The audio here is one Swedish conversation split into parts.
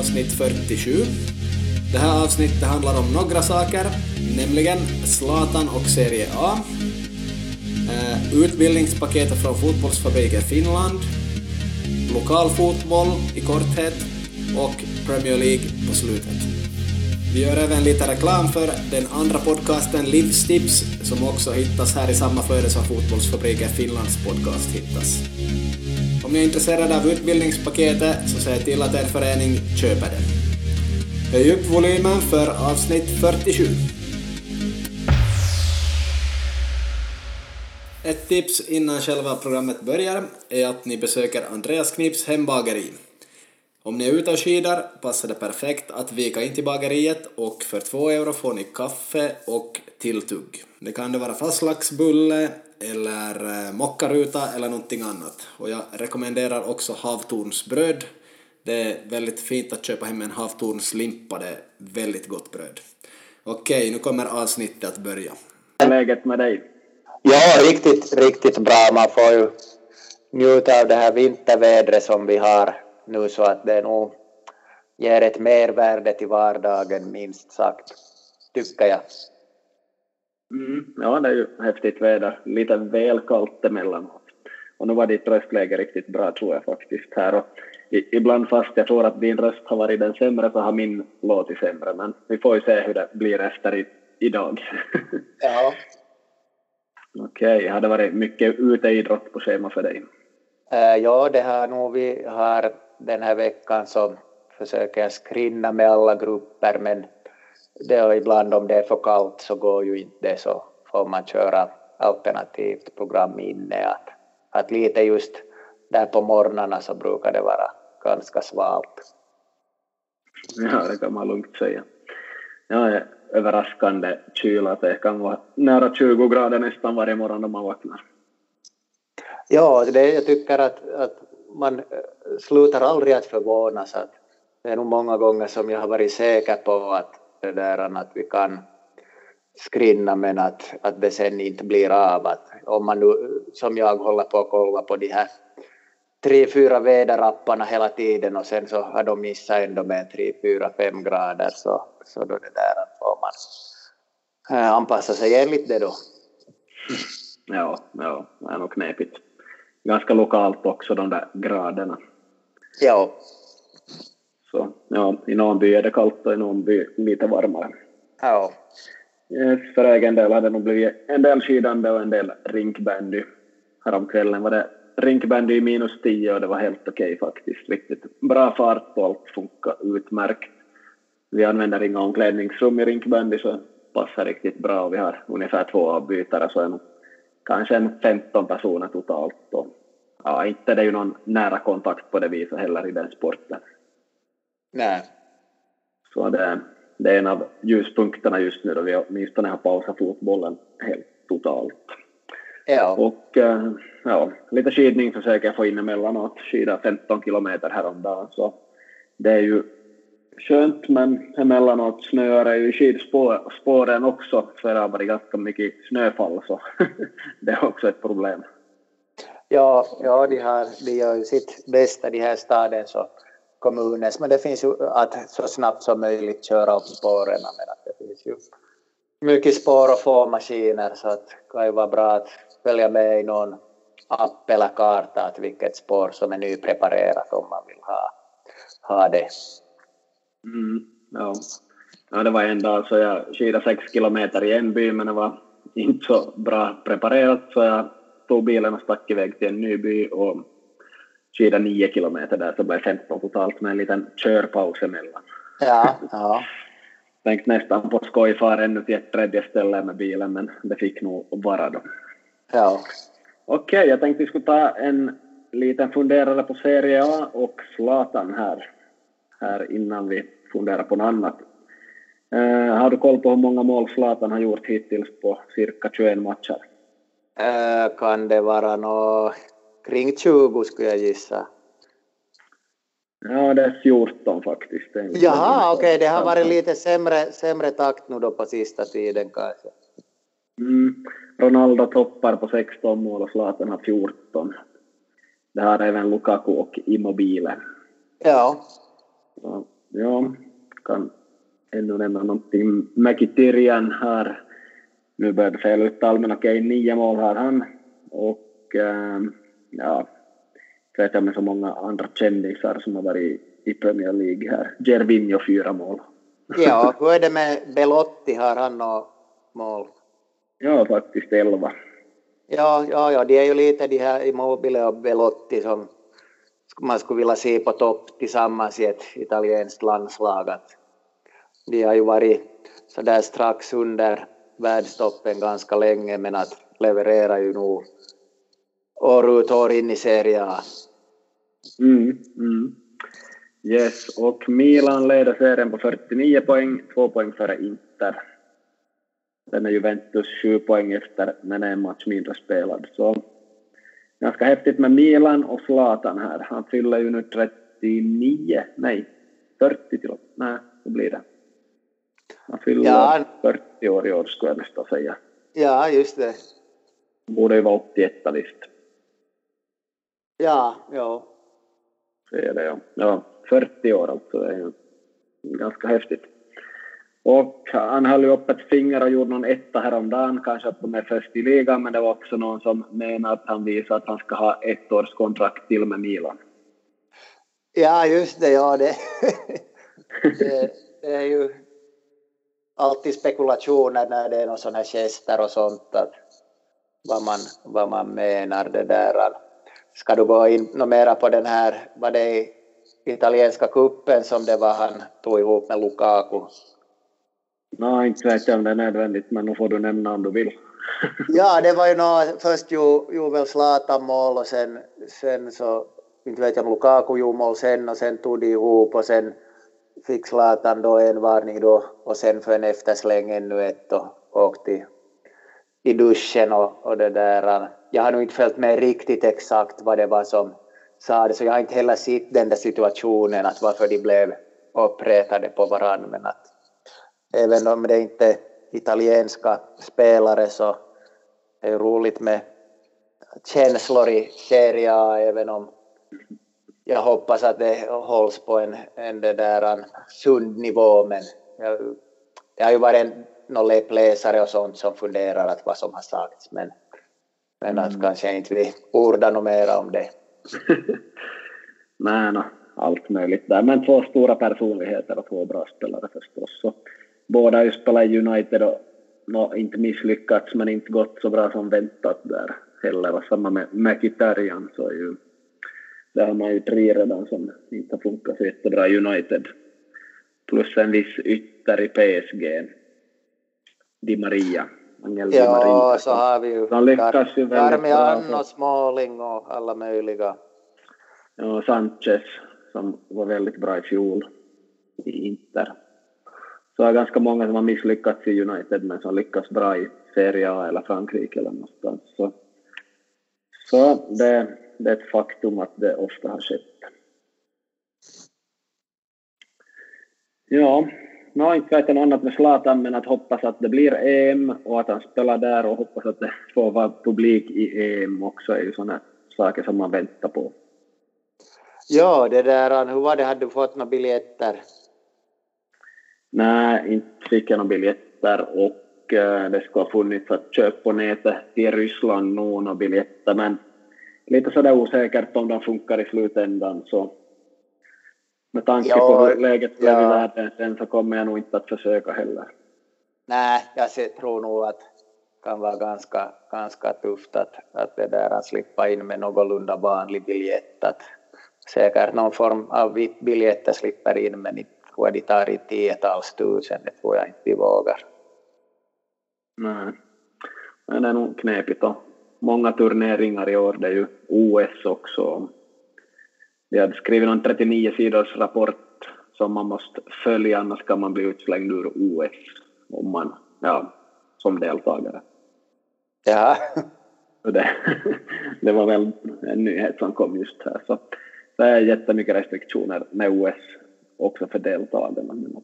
avsnitt 47. Det här avsnittet handlar om några saker, nämligen Zlatan och Serie A, eh, utbildningspaketet från Fotbollsfabriken Finland, lokal fotboll i korthet och Premier League på slutet. Vi gör även lite reklam för den andra podcasten Livstips som också hittas här i samma flöde som Fotbollsfabriken Finlands podcast hittas. Om ni är intresserade av utbildningspaketet så se till att er förening köper det. Höj upp volymen för avsnitt 47. Ett tips innan själva programmet börjar är att ni besöker Andreas Knips hembageri. Om ni är ute och skidar passar det perfekt att vika in till bageriet och för två euro får ni kaffe och tilltugg. Det kan det vara fastlagsbulle, eller eh, mockaruta eller någonting annat. Och jag rekommenderar också havtornsbröd. Det är väldigt fint att köpa hem en havtornslimpa, det är väldigt gott bröd. Okej, nu kommer avsnittet att börja. läget med dig? Ja, riktigt, riktigt bra. Man får ju njuta av det här vintervädret som vi har nu så att det nog ger ett mervärde till vardagen minst sagt, tycker jag. Mm, ja, det är ju häftigt väder. Lite väl kallt emellanåt. Och nu var ditt röstläge riktigt bra tror jag faktiskt här. Och ibland fast jag tror att din röst har varit den sämre så har min låtit sämre. Men vi får ju se hur det blir efter i, idag. Ja. Okej, okay, har det varit mycket uteidrott på schema för dig? Uh, ja, det har nog vi har den här veckan så försöker jag skrinna med alla grupper men det är ibland om det är för kallt så går ju inte så får man köra alternativt program inne. Att, att lite just där på morgnarna så brukar det vara ganska svalt. Ja, det kan man lugnt säga. Ja, överraskande kyla. Det kan vara nära 20 grader nästan varje morgon när man vaknar. Ja, det, jag tycker att, att man slutar aldrig att förvånas. Att det är nog många gånger som jag har varit säker på att det där att vi kan skrinna men att, att det sen inte blir av. Att om man nu, som jag håller på att kolla på de här tre, fyra väderapparna hela tiden och sen så har de missat ändå med tre, fyra, fem grader så, så då det där får man äh, anpassa sig enligt det då. Ja, ja, det är nog knepigt. Ganska lokalt också de där graderna. Ja. Så ja, i någon by är det kallt och i någon by lite varmare. Ja. För egen del har det nog blivit en del skidande och en del rinkbandy. Häromkvällen var det rinkbandy i minus 10 och det var helt okej okay, faktiskt. Riktigt bra fart och allt funkar utmärkt. Vi använder inga omklädningsrum i rinkbandy så passar riktigt bra och vi har ungefär två avbytare så nog kanske en 15 personer totalt. Och, ja, inte det är ju någon nära kontakt på det viset heller i den sporten. Nej. Så det, det är en av ljuspunkterna just nu då vi åtminstone har pausat fotbollen helt totalt. Ja. Och ja, lite skidning försöker jag få in emellanåt. Skida 15 kilometer häromdagen så det är ju skönt men emellanåt snöar det ju i skidspåren också för det har varit ganska mycket snöfall så det är också ett problem. Ja, ja de, har, de gör ju sitt bästa de här stadens och kommunens men det finns ju att så snabbt som möjligt köra upp spåren men att det finns ju mycket spår och få maskiner så att det kan ju vara bra att följa med i någon app eller karta att vilket spår som är nypreparerat om man vill ha, ha det. Mm, ja. ja, det var en dag så jag skidade sex kilometer i en by men det var inte så bra preparerat så jag tog bilen och stack iväg till en ny by och skidade nio kilometer där så blev 15 totalt med en liten körpaus emellan. Ja, ja. Tänkte nästan på skoj fara ännu till ett tredje ställe med bilen men det fick nog vara då. Ja. Okej, okay, jag tänkte vi skulle ta en liten funderare på Serie A och Zlatan här här innan vi funderar på något annat. Uh, har du koll på hur många mål Zlatan har gjort hittills på cirka 21 matcher? Uh, kan det vara nå kring 20 skulle jag gissa. Ja, det är 14 faktiskt. Jaha, okej, okay. det har varit lite sämre, sämre takt nu då på sista tiden kanske. Mm. Ronaldo toppar på 16 mål och Zlatan har 14. Det har även Lukaku och Immobile. Ja, Så, ja, kan ännu nämna någonting. Mäkitirian har nu börjat fälla uttal, men okej, nio mål har han. Och äh, ja, jag med så många andra kändisar som har varit i Premier League här. Gervinho fyra mål. Ja, hur är det med Belotti, har han något mål? Ja, faktiskt elva. Ja, ja, ja, de är ju lite de här Immobile och Belotti som man skulle vilja se på topp tillsammans i ett italienskt landslag. De har ju varit så där strax under världstoppen ganska länge men att leverera ju nog år ut år in i Serie A. Mm, mm. Yes, och Milan leder serien på 49 poäng, två poäng före Inter. Sen är Juventus sju poäng efter, men en match mindre spelad. Så ganska häftigt med Milan och Zlatan här. Han fyller ju nu 39, nej, 40 till och Nej, vad blir det? Han fyller ja. 40 år i år skulle jag nästan säga. Ja, just det. Borde ju vara 81 visst. Ja, ja. Så är det ja. Ja, 40 år alltså. Det är ju ganska häftigt. Och han höll ju upp ett finger och gjorde någon etta häromdagen, kanske att de är först i ligan, men det var också någon som menade att han visade att han ska ha ett års kontrakt till med Milan. Ja, just det, ja det, det, det är ju alltid spekulationer när det är någon sån här gester och sånt, att vad man, vad man menar det där. Ska du gå in något mera på den här, vad det italienska kuppen som det var han tog ihop med Lukaku? Nej, inte vet jag om det är nödvändigt, men nu får du nämna om du vill. ja, det var ju nå, först gjorde väl Zlatan mål och sen, sen så, inte vet jag om Lukaku gjorde mål sen och sen tog de ihop och sen fick Zlatan då en varning då och sen för en eftersläng ännu ett och åkte i duschen och, och det där. Jag har nog inte följt med riktigt exakt vad det var som sades, så jag har inte heller sett den där situationen att varför de blev uppretade på varandra, men att även om det inte är italienska spelare så är det roligt med känslor i Serie A, även om jag hoppas att det hålls på en, en det där, en sund nivå, men jag, det har ju varit någon läppläsare och sånt som funderar att vad som har sagts, men, men att mm. kanske inte vi orda något mer om det. Nej, no, allt möjligt där, men två stora personligheter och två bra spelare förstås. Så båda har ju spelat i United och no, inte misslyckats men inte gått så bra som väntat där heller. Och samma med Mkhitaryan så är ju, där har man ju tre redan som inte har funkat så jättebra i United. Plus en viss ytter i PSG, Di Maria. Angel ja, så har vi ju De lyckas ju Darmian och Smalling och alla möjliga. Ja, Sanchez som var väldigt bra i fjol i Inter så är ganska många som har misslyckats i United men som lyckas bra i Serie A eller Frankrike eller någonstans. Så, så det, det är ett faktum att det ofta har skett. Ja, har inte vet jag något annat med Zlatan men att hoppas att det blir EM och att han spelar där och hoppas att det får vara publik i EM också är ju sådana saker som man väntar på. Ja, det där, hur var det, hade du fått några biljetter? Nej, inte fick jag några biljetter och eh, det skulle ha funnits att köpa på nätet till Ryssland nu några biljetter men lite sådär osäkert om de funkar i slutändan så med tanke ja, på hur läget blev ja. i världen sen så kommer jag nog inte att försöka heller. Nej, jag tror nog att det kan vara ganska, ganska tufft att, att det där att slippa in med någorlunda vanlig biljett. Att säkert någon form av VIP-biljetter slipper in men inte tror de tar i tiotals tusen, det tror jag inte vi vågar. Nej, men det är nog knepigt och många turneringar i år, det är ju OS också. Vi hade skrivit någon 39 sidors rapport som man måste följa, annars kan man bli utslängd ur OS om man, ja, som deltagare. Ja. det, det var väl en nyhet som kom just här. Så det är jättemycket restriktioner med OS också för deltagarna. Men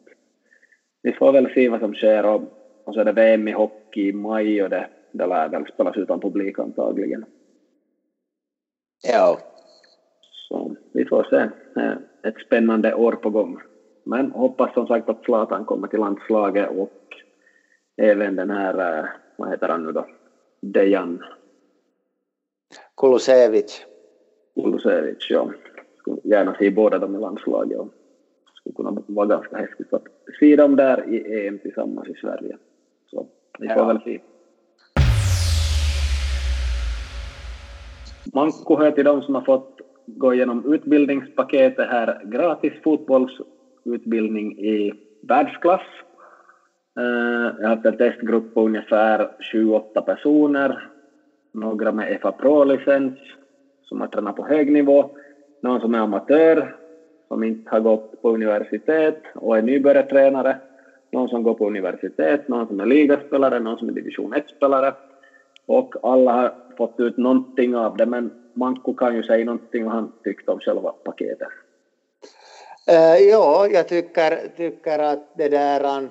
vi får väl se vad som sker och, och så är det VM i hockey i maj och det, det lär väl spelas utan publik antagligen. Ja. Så vi får se. Ett spännande år på gång. Men hoppas som sagt att Zlatan kommer till landslaget och även den här, eh, vad heter han nu då, Dejan? Kulusevich. Kulusevich, ja. Skulle gärna se båda dem i landslaget och skulle kunna vara ganska häftigt att se dem där i EM tillsammans i Sverige. Så vi får ja. väl se. Manko hör till de som har fått gå igenom utbildningspaketet här, gratis fotbollsutbildning i världsklass. Eh, jag har haft en testgrupp på ungefär 28 personer, några med FA Pro-licens som har tränat på hög nivå, någon som är amatör som inte har gått på universitet och är nybörjartränare, någon som går på universitet, någon som är ligaspelare, någon som är division 1-spelare och alla har fått ut någonting av det men Manko kan ju säga någonting vad han tyckte om själva paketet. Uh, äh, ja, jag tycker, tycker att det där uh,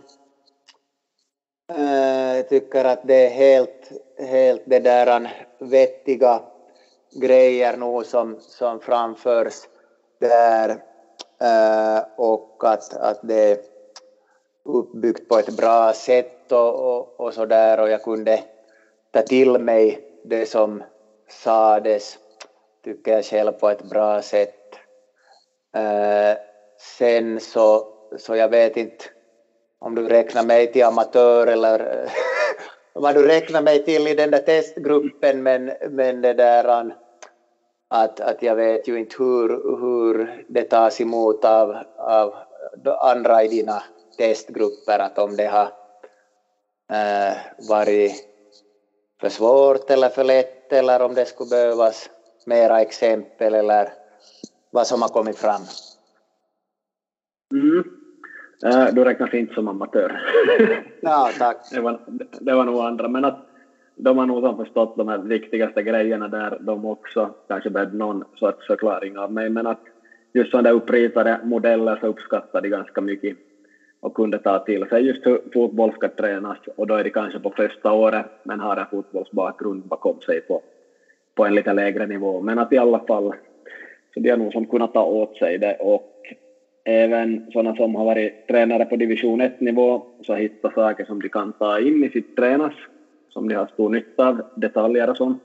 äh, tycker att det är helt, helt det där vettiga grejer nu som, som framförs där. Uh, och att, att det är uppbyggt på ett bra sätt och, och, och så där och jag kunde ta till mig det som sades tycker jag själv på ett bra sätt. Sen så, så jag vet inte om du räknar mig till amatör eller vad du räknar mig till i den där testgruppen men, men det där um, att, att jag vet ju inte hur, hur det tas emot av, av andra i dina testgrupper, att om det har äh, varit för svårt eller för lätt eller om det skulle behövas mera exempel eller vad som har kommit fram? Mm. Äh, du räknas inte som amatör. ja, tack. det, var, det var nog andra, men att de har nog som förstått de här viktigaste grejerna där de också kanske behövde någon sorts förklaring av mig, men att just sådana där uppritade modeller så uppskattar de ganska mycket och kunde ta till sig just hur fotboll ska tränas och då är det kanske på första året men har en fotbollsbakgrund bakom sig på på en lite lägre nivå. Men att i alla fall, så de har nog som kunnat ta åt sig det och även sådana som har varit tränare på division 1-nivå så hittar saker som de kan ta in i sitt tränas, som de har stor nytta av, detaljer och sånt.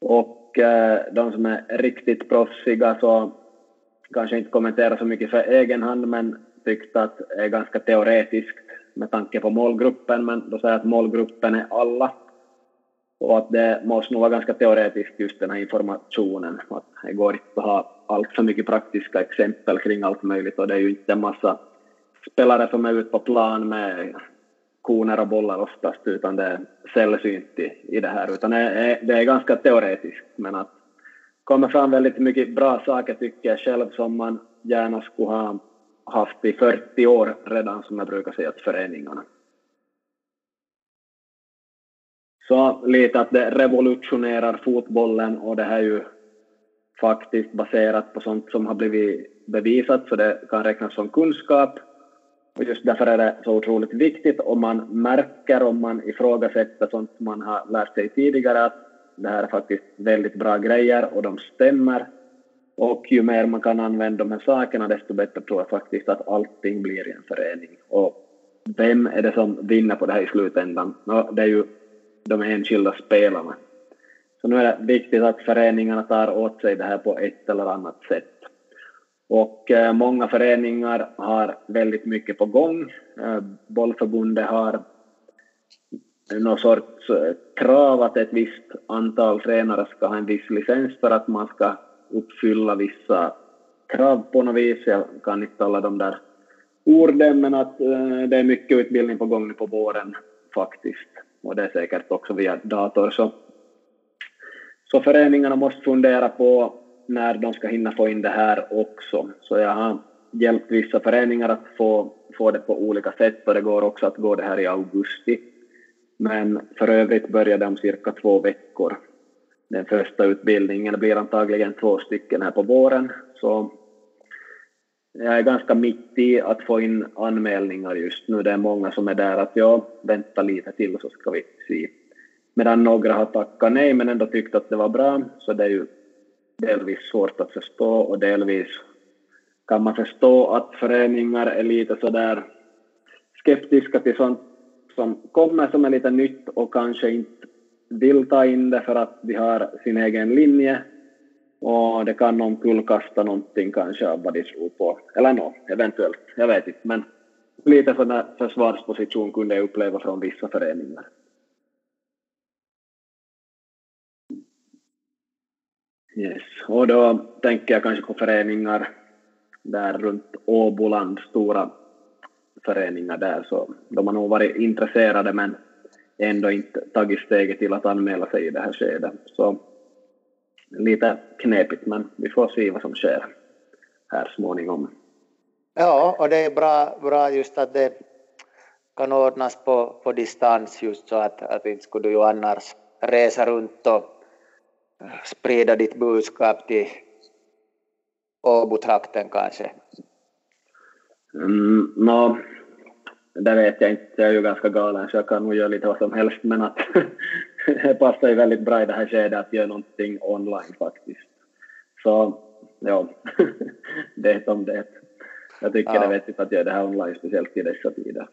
Och eh, de som är riktigt proffsiga så kanske inte kommenterar så mycket för egen hand men tyckte att det är ganska teoretiskt med tanke på målgruppen men då säger jag att målgruppen är alla och att det måste nog vara ganska teoretiskt just den här informationen. Att det går inte att ha allt för mycket praktiska exempel kring allt möjligt och det är ju inte en massa spelare som är ute på plan med koner och bollar oftast utan det är sällsynt i, i det här utan det är, det är ganska teoretiskt men att kommer fram väldigt mycket bra saker tycker jag själv som man gärna skulle ha haft i 40 år redan som jag brukar säga till föreningarna. Så lite att det revolutionerar fotbollen och det här är ju faktiskt baserat på sånt som har blivit bevisat så det kan räknas som kunskap. Och just därför är det så otroligt viktigt om man märker, om man ifrågasätter sånt man har lärt sig tidigare att det här är faktiskt väldigt bra grejer och de stämmer. Och ju mer man kan använda de här sakerna desto bättre tror jag faktiskt att allting blir i en förening. Och vem är det som vinner på det här i slutändan? No, det är ju de enskilda spelarna. Så nu är det viktigt att föreningarna tar åt sig det här på ett eller annat sätt. Och eh, många föreningar har väldigt mycket på gång. Eh, Bollförbundet har någon sorts eh, krav att ett visst antal tränare ska ha en viss licens för att man ska uppfylla vissa krav på något vis. Jag kan inte alla de där orden, men att det är mycket utbildning på gång nu på våren faktiskt och det är säkert också via dator. Så, så föreningarna måste fundera på när de ska hinna få in det här också. Så jag har hjälpt vissa föreningar att få, få det på olika sätt och det går också att gå det här i augusti. Men för övrigt börjar det om cirka två veckor. Den första utbildningen blir antagligen två stycken här på våren. Så jag är ganska mitt i att få in anmälningar just nu. Det är många som är där att jag väntar lite till så ska vi se. Medan några har tackat nej men ändå tyckt att det var bra, så det är ju delvis svårt att förstå och delvis kan man förstå att föreningar är lite sådär skeptiska till sånt som kommer som är lite nytt och kanske inte vill ta in det för att de har sin egen linje och det kan omkullkasta någonting kanske av vad de tror på. Eller nå, eventuellt, jag vet inte. Men lite sån här försvarsposition kunde jag uppleva från vissa föreningar. Yes, och då tänker jag kanske på föreningar där runt Åboland, stora föreningar där, så de har nog varit intresserade men ändå inte tagit steget till att anmäla sig i det här skedet. Så lite knepigt, men vi får se vad som sker här småningom. Ja, och det är bra, bra just att det kan ordnas på, på distans just så att, att inte skulle du ju annars resa runt och sprida ditt budskap till Åbo-trakten kanske? Mm, no, det vet jag inte. Jag är ju ganska galen så jag kan nog göra lite vad som helst men att det passar ju väldigt bra i det här skedet att göra någonting online faktiskt. Så ja, det om det. Jag tycker ja. det är vettigt att göra det här online, speciellt i dessa tider.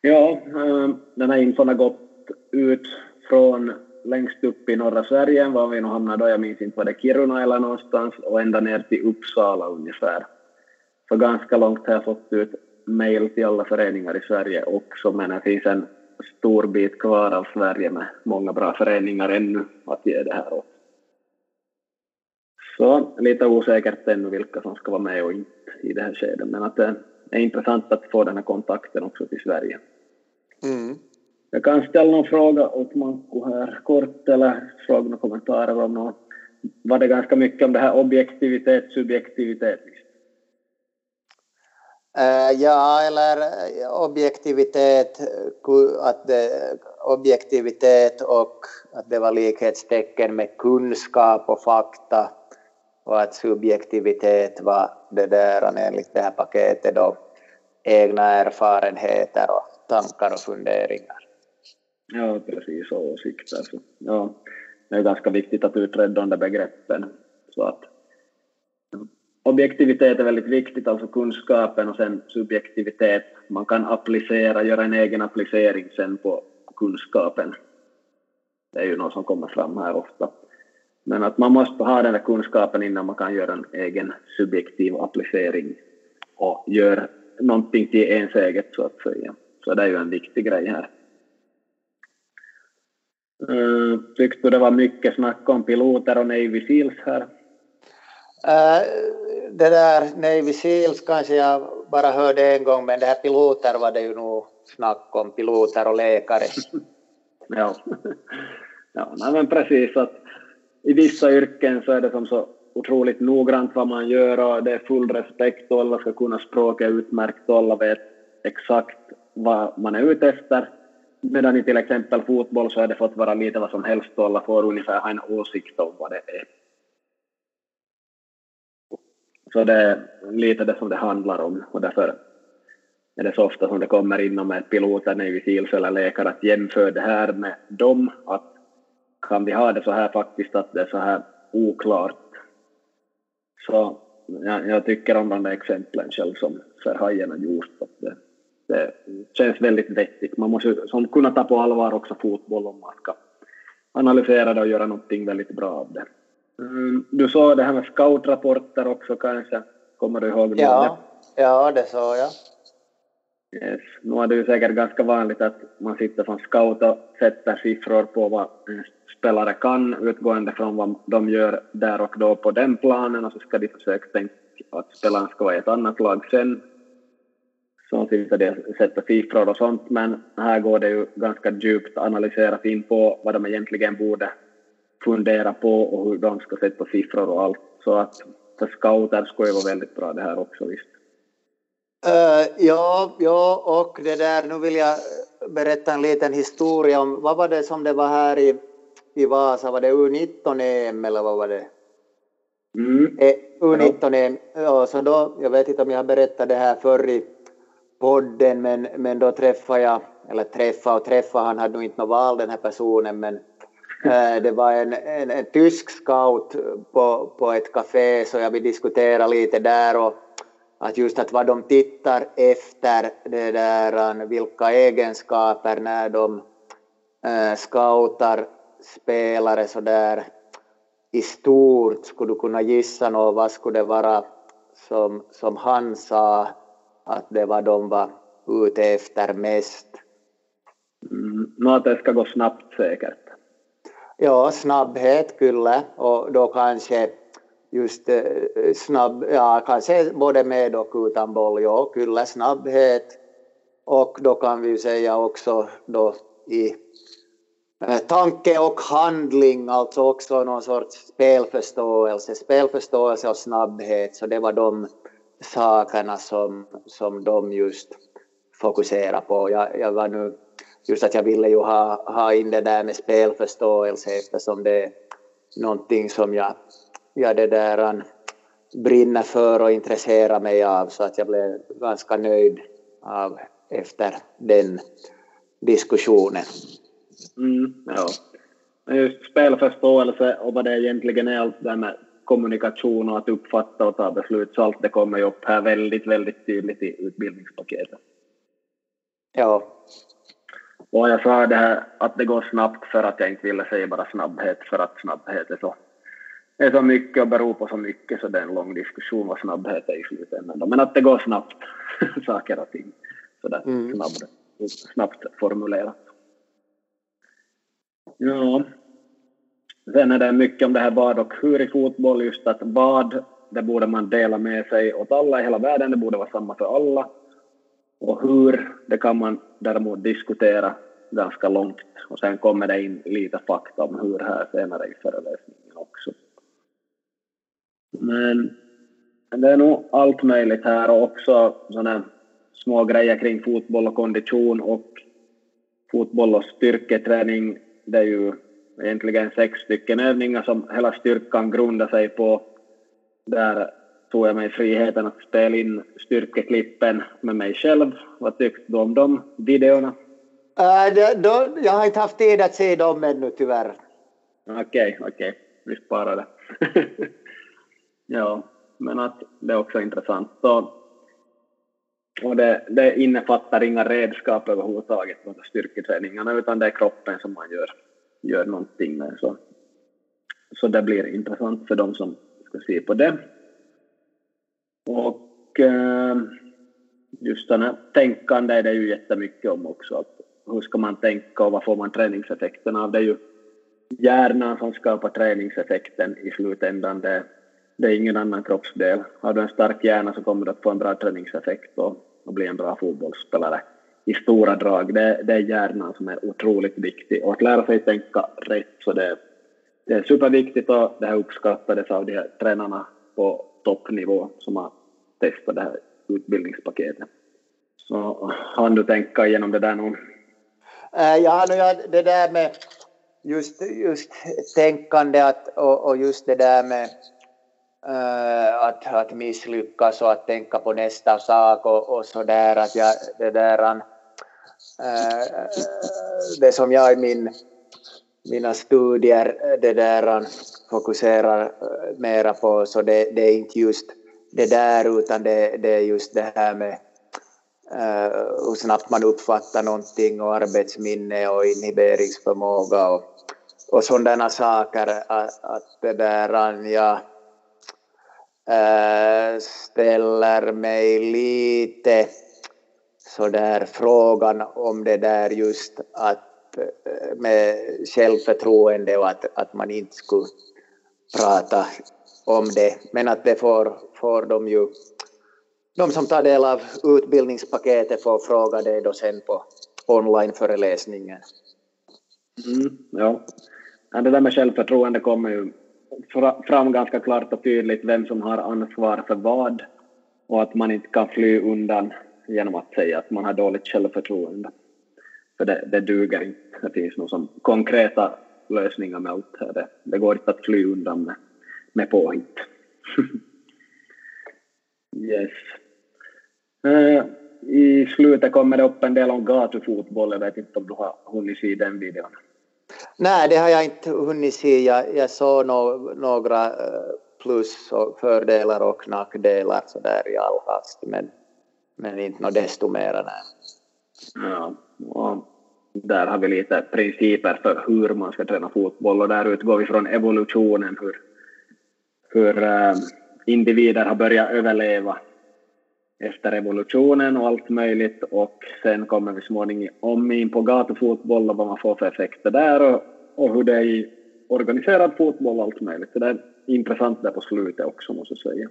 Ja, eh, den här infon har gått ut från längst upp i norra Sverige, var vi nu hamnade då, jag minns inte var det Kiruna eller någonstans, och ända ner till Uppsala ungefär. Så ganska långt har jag fått ut mejl till alla föreningar i Sverige också, men det finns en stor bit kvar av Sverige med många bra föreningar ännu att ge det här åt. Så lite osäkert ännu vilka som ska vara med och inte i det här skedet, men att det är intressant att få den här kontakten också till Sverige. Mm. Jag kan ställa någon fråga åt Manko här kort eller fråga några kommentarer om något. Var det ganska mycket om det här objektivitet, subjektivitet? Eh, ja, eller eh, objektivitet, att det, objektivitet och att det var likhetstecken med kunskap och fakta och att subjektivitet var det där enligt det här paketet då egna erfarenheter och tankar och funderingar. Ja, precis, och åsikter. Så, ja, det är ganska viktigt att utreda de där begreppen. Så att, objektivitet är väldigt viktigt, alltså kunskapen och sen subjektivitet. Man kan applicera, göra en egen applicering sen på kunskapen. Det är ju något som kommer fram här ofta. Men att man måste ha den där kunskapen innan man kan göra en egen subjektiv applicering och göra någonting till ens eget så att säga. Så det är ju en viktig grej här. Uh, tyckte det var mycket snack om piloter och Navy Seals här? Äh, det där Navy Seals kanske jag bara hörde en gång, men det här piloter var det ju nog snack om, piloter och läkare. ja, ja nej, men precis att i vissa yrken så är det som så otroligt noggrant vad man gör och det är full respekt och alla ska kunna språket utmärkt och alla vet exakt vad man är ute efter. Medan i till exempel fotboll så har det fått vara lite vad som helst och alla får ungefär ha en åsikt om vad det är. Så det är lite det som det handlar om och därför är det så ofta som det kommer inom ett piloter, Navy Seals eller läkare att jämföra det här med dem, att kan vi ha det så här faktiskt att det är så här oklart. Så jag, jag tycker om de där exemplen själv som hajen har gjort. Att det, det känns väldigt vettigt. Man måste som, kunna ta på allvar också fotboll om man ska analysera det och göra någonting väldigt bra av det. Mm, du sa det här med scoutrapporter också kanske? Kommer du ihåg ja, det? Ja, det sa jag. Yes. Nu är det ju säkert ganska vanligt att man sitter som scout och sätter siffror på vad en spelare kan utgående från vad de gör där och då på den planen och så ska de försöka tänka att spelaren ska vara i ett annat lag sen som sitter de och sätter siffror och sånt, men här går det ju ganska djupt analyserat in på vad de egentligen borde fundera på och hur de ska sätta siffror och allt. Så att för scouter skulle vara väldigt bra det här också visst. Uh, ja, ja, och det där, nu vill jag berätta en liten historia om, vad var det som det var här i, i Vasa, var det U19-EM eller vad var det? Mm. Eh, U19-EM, ja, så då, jag vet inte om jag har berättat det här förr i podden, men, men då träffade jag, eller träffa och träffa, han hade nog inte något val den här personen, men Eh, det var en, en, en, tysk scout på, på ett café, så jag vill diskutera lite där och att just att vad de tittar efter, det där, vilka egenskaper när de äh, scoutar spelare så där i stort, skulle du kunna gissa något, vad skulle det vara som, som han sa att det var de var ute efter mest? Mm, att det ska gå snabbt säkert. Ja, snabbhet kyllä. Och då kanske just snabb, ja kanske både med och utan boll, ja kyllä snabbhet och då kan vi säga också då i. Eh, Tanke och handling, alltså också någon sorts spelförståelse, spelförståelse och snabbhet, så det var de sakerna som, som de just fokuserade på. Jag, jag var nu just att jag ville ju ha, ha in det där med spelförståelse eftersom det är någonting som jag, jag det där brinner för och intresserar mig av så att jag blev ganska nöjd av efter den diskussionen. Mm, ja. Just spelförståelse och vad det egentligen är, allt det där med kommunikation och att uppfatta och ta beslut, så allt det kommer ju upp här väldigt, väldigt tydligt i utbildningspaketet. Ja, och jag sa det här att det går snabbt för att jag inte ville säga bara snabbhet för att snabbhet är så, är så mycket och beror på så mycket så det är en lång diskussion vad snabbhet är i slutändan. Men att det går snabbt, saker och ting. Sådär mm. snabbt, snabbt formulerat. Ja. Sen är det mycket om det här vad och hur i fotboll, just att vad, det borde man dela med sig åt alla i hela världen, det borde vara samma för alla. Och hur, det kan man däremot diskutera ganska långt och sen kommer det in lite fakta om hur här senare i föreläsningen också. Men det är nog allt möjligt här och också sådana små grejer kring fotboll och kondition och fotboll och styrketräning. Det är ju egentligen sex stycken övningar som hela styrkan grundar sig på. Där tog jag mig friheten att spela in styrkeklippen med mig själv. Vad tyckte du om de videorna? Äh, det, då, jag har inte haft tid att se dem ännu tyvärr. Okej, okay, okej. Okay. Vi sparar det. ja, men att det är också intressant. Så, och det, det innefattar inga redskap överhuvudtaget, de styrketräningarna, utan det är kroppen som man gör, gör någonting med. Så, så det blir intressant för dem som ska se på det. Och eh, just den här tänkande är det ju jättemycket om också. Att hur ska man tänka och vad får man träningseffekten av? Det är ju hjärnan som skapar träningseffekten i slutändan. Det, det är ingen annan kroppsdel. Har du en stark hjärna så kommer du att få en bra träningseffekt och, och bli en bra fotbollsspelare i stora drag. Det, det är hjärnan som är otroligt viktig och att lära sig tänka rätt så det, det är superviktigt och det här uppskattades av de här tränarna på toppnivå som har testat det här utbildningspaketet. Så hann du tänka igenom det där någon? Äh, ja, det där med just, just tänkande att, och, och just det där med äh, att, att misslyckas och att tänka på nästa sak och, och så där att jag, det där äh, det som jag i min, mina studier det där äh, fokuserar äh, mera på så det, det är inte just det där utan det, det är just det här med Eh, hur snabbt man uppfattar någonting och arbetsminne och inhiberingsförmåga och, och sådana saker. Att, att det där jag uh, eh, ställer mig lite så där frågan om det där just att eh, med självförtroende och att, att man inte skulle prata om det. Men att det får, får de ju de som tar del av utbildningspaketet får fråga dig då sen på onlineföreläsningen. Mm, ja. ja, det där med självförtroende kommer ju fram ganska klart och tydligt vem som har ansvar för vad och att man inte kan fly undan genom att säga att man har dåligt självförtroende. För det, det duger inte. Det finns nog som konkreta lösningar med allt här. Det, det går inte att fly undan med, med påhitt. yes. Eh, I slutet kommer det upp en del om gatufotboll. Jag vet inte om du har hunnit se den videon. Nej, det har jag inte hunnit se. Jag, jag såg no, några eh, plus och fördelar och nackdelar så där i all hast, men, men inte något desto mera. Ja, där har vi lite principer för hur man ska träna fotboll och där utgår vi från evolutionen, hur, hur äh, individer har börjat överleva efter revolutionen och allt möjligt och sen kommer vi småningom in på gatufotboll och vad man får för effekter där och, och hur det är i organiserad fotboll och allt möjligt. Så det är intressant där på slutet också måste jag säga.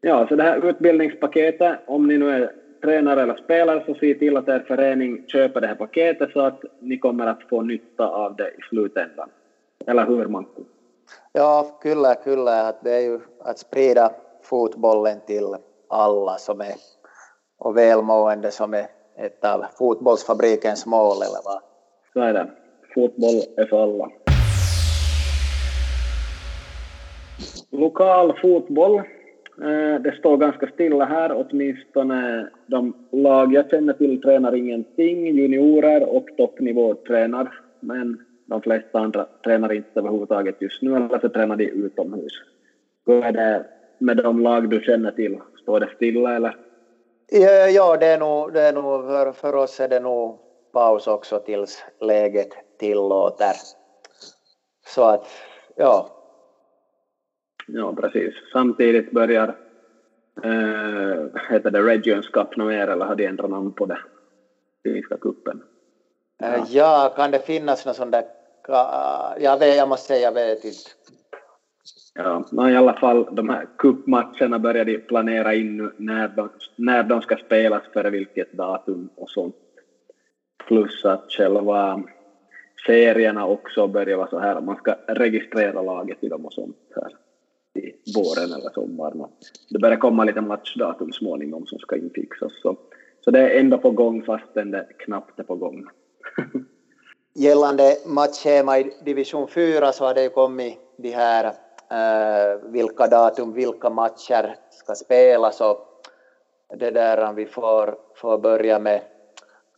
Ja, så det här utbildningspaketet, om ni nu är tränare eller spelare så se till att er förening köper det här paketet så att ni kommer att få nytta av det i slutändan. Eller hur Manko? Ja, kyllä, kyllä. Det är ju att sprida fotbollen till alla som är och välmående som är ett av fotbollsfabrikens mål eller vad? Så är det. Fotboll är för alla. Lokal fotboll. Eh, det står ganska stilla här, åtminstone de lag jag känner till tränar ingenting, juniorer och toppnivå tränar, men de flesta andra tränar inte överhuvudtaget just nu, eller så tränar de utomhus. Hur är det med de lag du känner till? Står det stilla eller? Ja, det är nog, det är nog för, för oss är det nog paus också tills läget tillåter. Så att, ja. Ja, precis. Samtidigt börjar äh, heter det Regions Cup mer eller har de ändrat namn på det? Finska kuppen. Ja. ja, kan det finnas någon sån där... Jag, vet, jag måste säga, jag vet inte. Ja, i alla fall de här cupmatcherna börjar de planera in nu när de, när de ska spelas, för vilket datum och sånt. Plus att själva serierna också börjar vara så här, man ska registrera laget i dem och sånt här i våren eller sommaren. Det börjar komma lite matchdatum småningom som ska infixas. Så, så det är ändå på gång fastän det knappt är på gång. Gällande matchschema i division 4 så har det ju kommit de här Eh, vilka datum, vilka matcher ska spelas och det där vi får, får börja med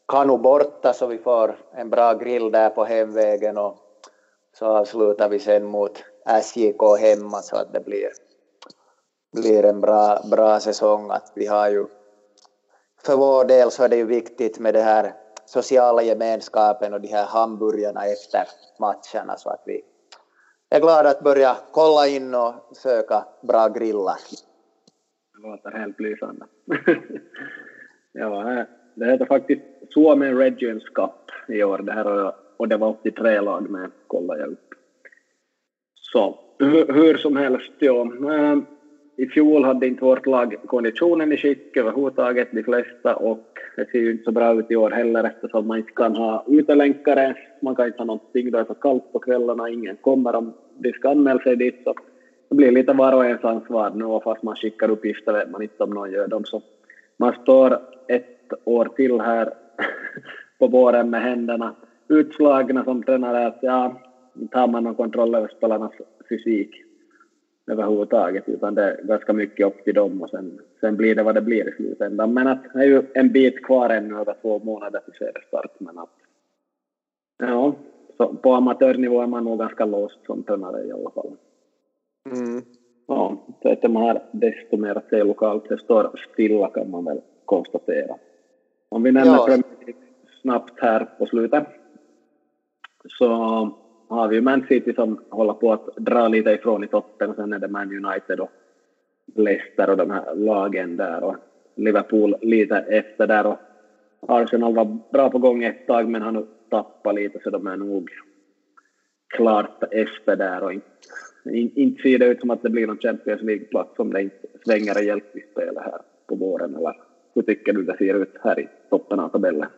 Kanu borta så vi får en bra grill där på hemvägen och så avslutar vi sen mot SJK hemma så att det blir, blir en bra, bra säsong. Att vi har ju, för vår del så är det ju viktigt med det här sociala gemenskapen och de här hamburgarna efter matcherna så att vi är glad att börja kolla in och söka bra grillar. Det låter helt lysande. ja, det heter faktiskt Suomen Regions Cup i år det här och det var 83 lag med, kollar jag upp. Så hur, hur som helst, ja. Ehm, i fjol hade inte vårt lag konditionen i skick överhuvudtaget, de flesta, och det ser ju inte så bra ut i år heller eftersom man inte kan ha utelänkare, man kan inte ha någonting, då det är så kallt på kvällarna, ingen kommer. Om de ska anmäla sig dit, så det blir lite var och ens ansvar nu, och fast man skickar uppgifter vet man inte om någon gör dem, så man står ett år till här på våren med händerna utslagna som tränare att ja, tar man någon kontroll över spelarnas fysik överhuvudtaget, utan det är ganska mycket upp till dem och sen, sen blir det vad det blir i slutändan. Men att det är ju en bit kvar ännu, över två månader till seriestart, men att ja, så på amatörnivå är man nog ganska låst som tränare i alla fall. Mm. Ja, så att man har desto mer att säga lokalt, det står stilla kan man väl konstatera. Om vi nämner ja. snabbt här på slutet, så har vi ju Man City som håller på att dra lite ifrån i toppen och sen är det Man United och Leicester och de här lagen där och Liverpool lite efter där och Arsenal var bra på gång ett tag men har nu tappat lite så de är nog klart efter där och inte, inte ser det ut som att det blir någon Champions League-plats om det inte svänger rejält i spelet här på våren eller hur tycker du det ser ut här i toppen av tabellen?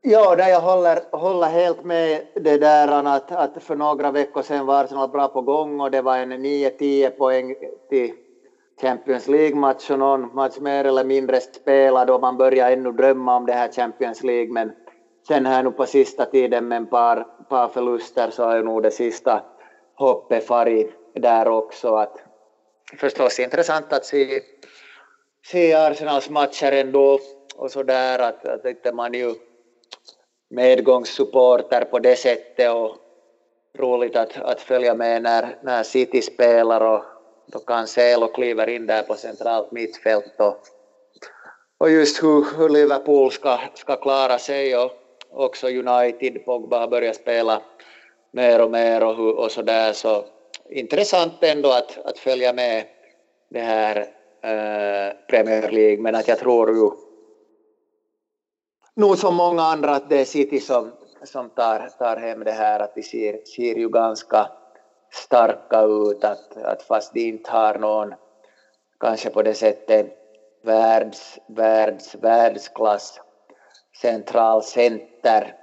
Ja, där jag håller, håller helt med det där att, att för några veckor sedan var Arsenal bra på gång och det var en 9-10 poäng till Champions League-match och någon match mer eller mindre spelad och man börjar ännu drömma om det här Champions League men sen här nu på sista tiden med en par, par förluster så har ju nog det sista hoppet farit där också. Att förstås intressant att se, se Arsenals matcher ändå och så där att, att inte man ju medgångssupporter på det sättet och, roligt att, att följa med när, när City spelar och då Cancelo kliver in där på centralt mittfält och, och just hur, hur Liverpool ska, ska klara sig och också United, Pogba har börjat spela mer och mer och, och så där. Så intressant ändå att, att följa med det här eh, Premier League men att jag tror ju nog som många andra att det är City som, som tar, tar hem det här att de ser, ser ju ganska starka ut att, att fast de inte har någon kanske på det sättet världs, världs, världsklass central center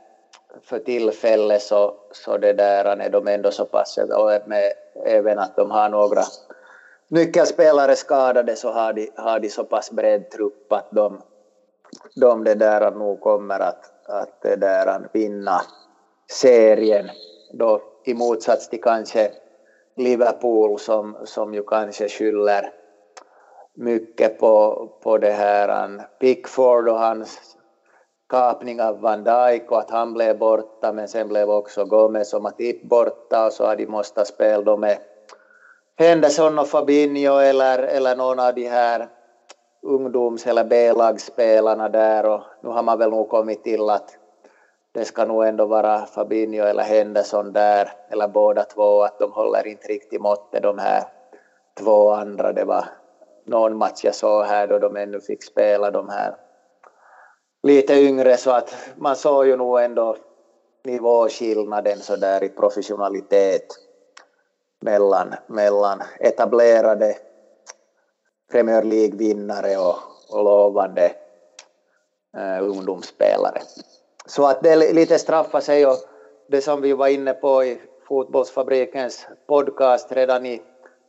för tillfället så, så det där är de ändå så pass och med även att de har några nyckelspelare skadade så har de, har de så pass bred trupp att de, de det där nog kommer att, att det där vinna serien då i motsats till kanske Liverpool som, som ju kanske skyller mycket på, på det här Pickford och hans kapning av Van Dijk och att han blev borta men sen blev också Gomez och Matip borta och så har de måste spela med Henderson och Fabinho eller, eller någon av de här ungdoms eller B-lagsspelarna där och nu har man väl nog kommit till att det ska nog ändå vara Fabinho eller Henderson där eller båda två att de håller inte riktigt måttet de här två andra. Det var någon match jag såg här då de ännu fick spela de här lite yngre så att man såg ju nog ändå nivåskillnaden så där i professionalitet mellan, mellan etablerade Premier League-vinnare och, och lovande eh, ungdomsspelare. Så att det lite straffar sig och det som vi var inne på i Fotbollsfabrikens podcast redan i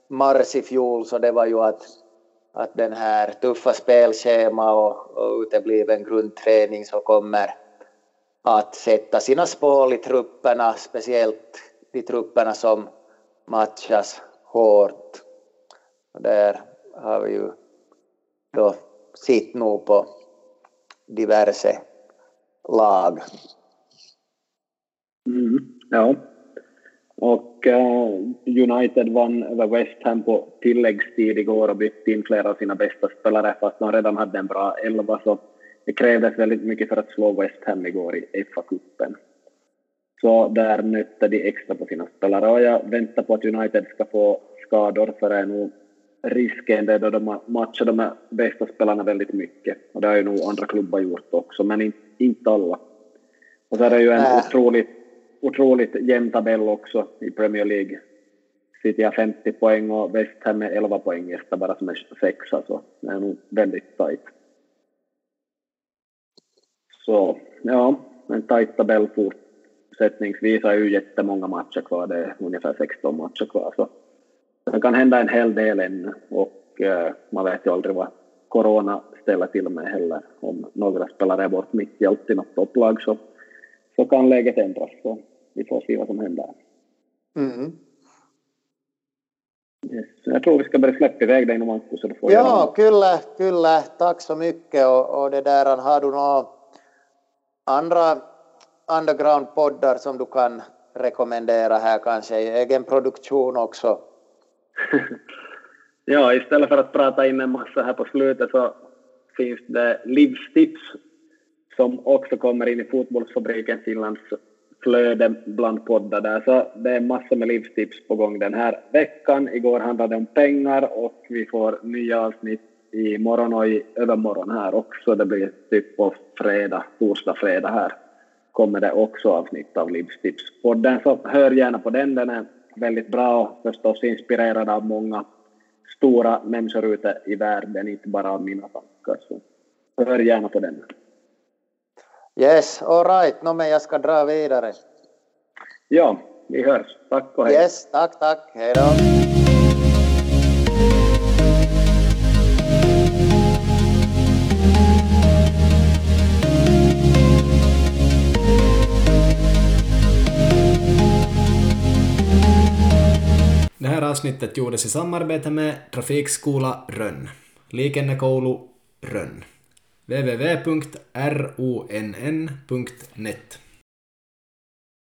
mars i fjol så det var ju att att den här tuffa spelschema och, och utebliven grundträning så kommer att sätta sina spår i trupperna, speciellt de trupperna som matchas hårt. Och där har vi ju då sitt nog på diverse lag. Mm, ja. Och uh, United vann över West Ham på tilläggstid igår och bytte in flera av sina bästa spelare fast de redan hade en bra elva så det krävdes väldigt mycket för att slå West Ham igår i FA-cupen. Så där nötte de extra på sina spelare och jag väntar på att United ska få skador för det är nog risken det då de matchar de här bästa spelarna väldigt mycket och det har ju nog andra klubbar gjort också men inte alla. Och så är det ju en otroligt otroligt jämn tabell också i Premier League. City har 50 poäng och West Ham är 11 poäng efter bara som är sexa, så det är nog väldigt tajt. Så ja, en tajt tabell fortsättningsvis är ju jättemånga matcher kvar, det är ungefär 16 matcher kvar. Så det kan hända en hel del ännu och eh, man vet ju aldrig vad corona ställer till med heller. Om några spelare är bort mitt i allt i något topplag så, så kan läget ändras. Så vi får se vad som händer. Mm. Yes. Jag tror vi ska börja släppa iväg dig nu Markus. Ja, kyllä, kyllä. Tack så mycket. Och, och det där, har du några andra underground-poddar som du kan rekommendera här kanske egen produktion också? ja, istället för att prata in en massa här på slutet så finns det livstips som också kommer in i Fotbollsfabriken Finlands flöde bland poddar där, så det är massor med livstips på gång den här veckan. Igår handlade det om pengar och vi får nya avsnitt i morgon och i övermorgon här också. Det blir typ på fredag, torsdag, fredag här kommer det också avsnitt av Livstipspodden. så hör gärna på den. Den är väldigt bra och förstås inspirerad av många stora människor ute i världen, inte bara av mina tankar. Så hör gärna på den. Yes, all right. No, men jag ska dra vidare. Ja, vi hörs. Tack och hej. Yes, tack, tack. Hej då. Avsnittet gjordes i samarbete med Trafikskola Rönn. Liikennekoulu Rönn www.ronn.net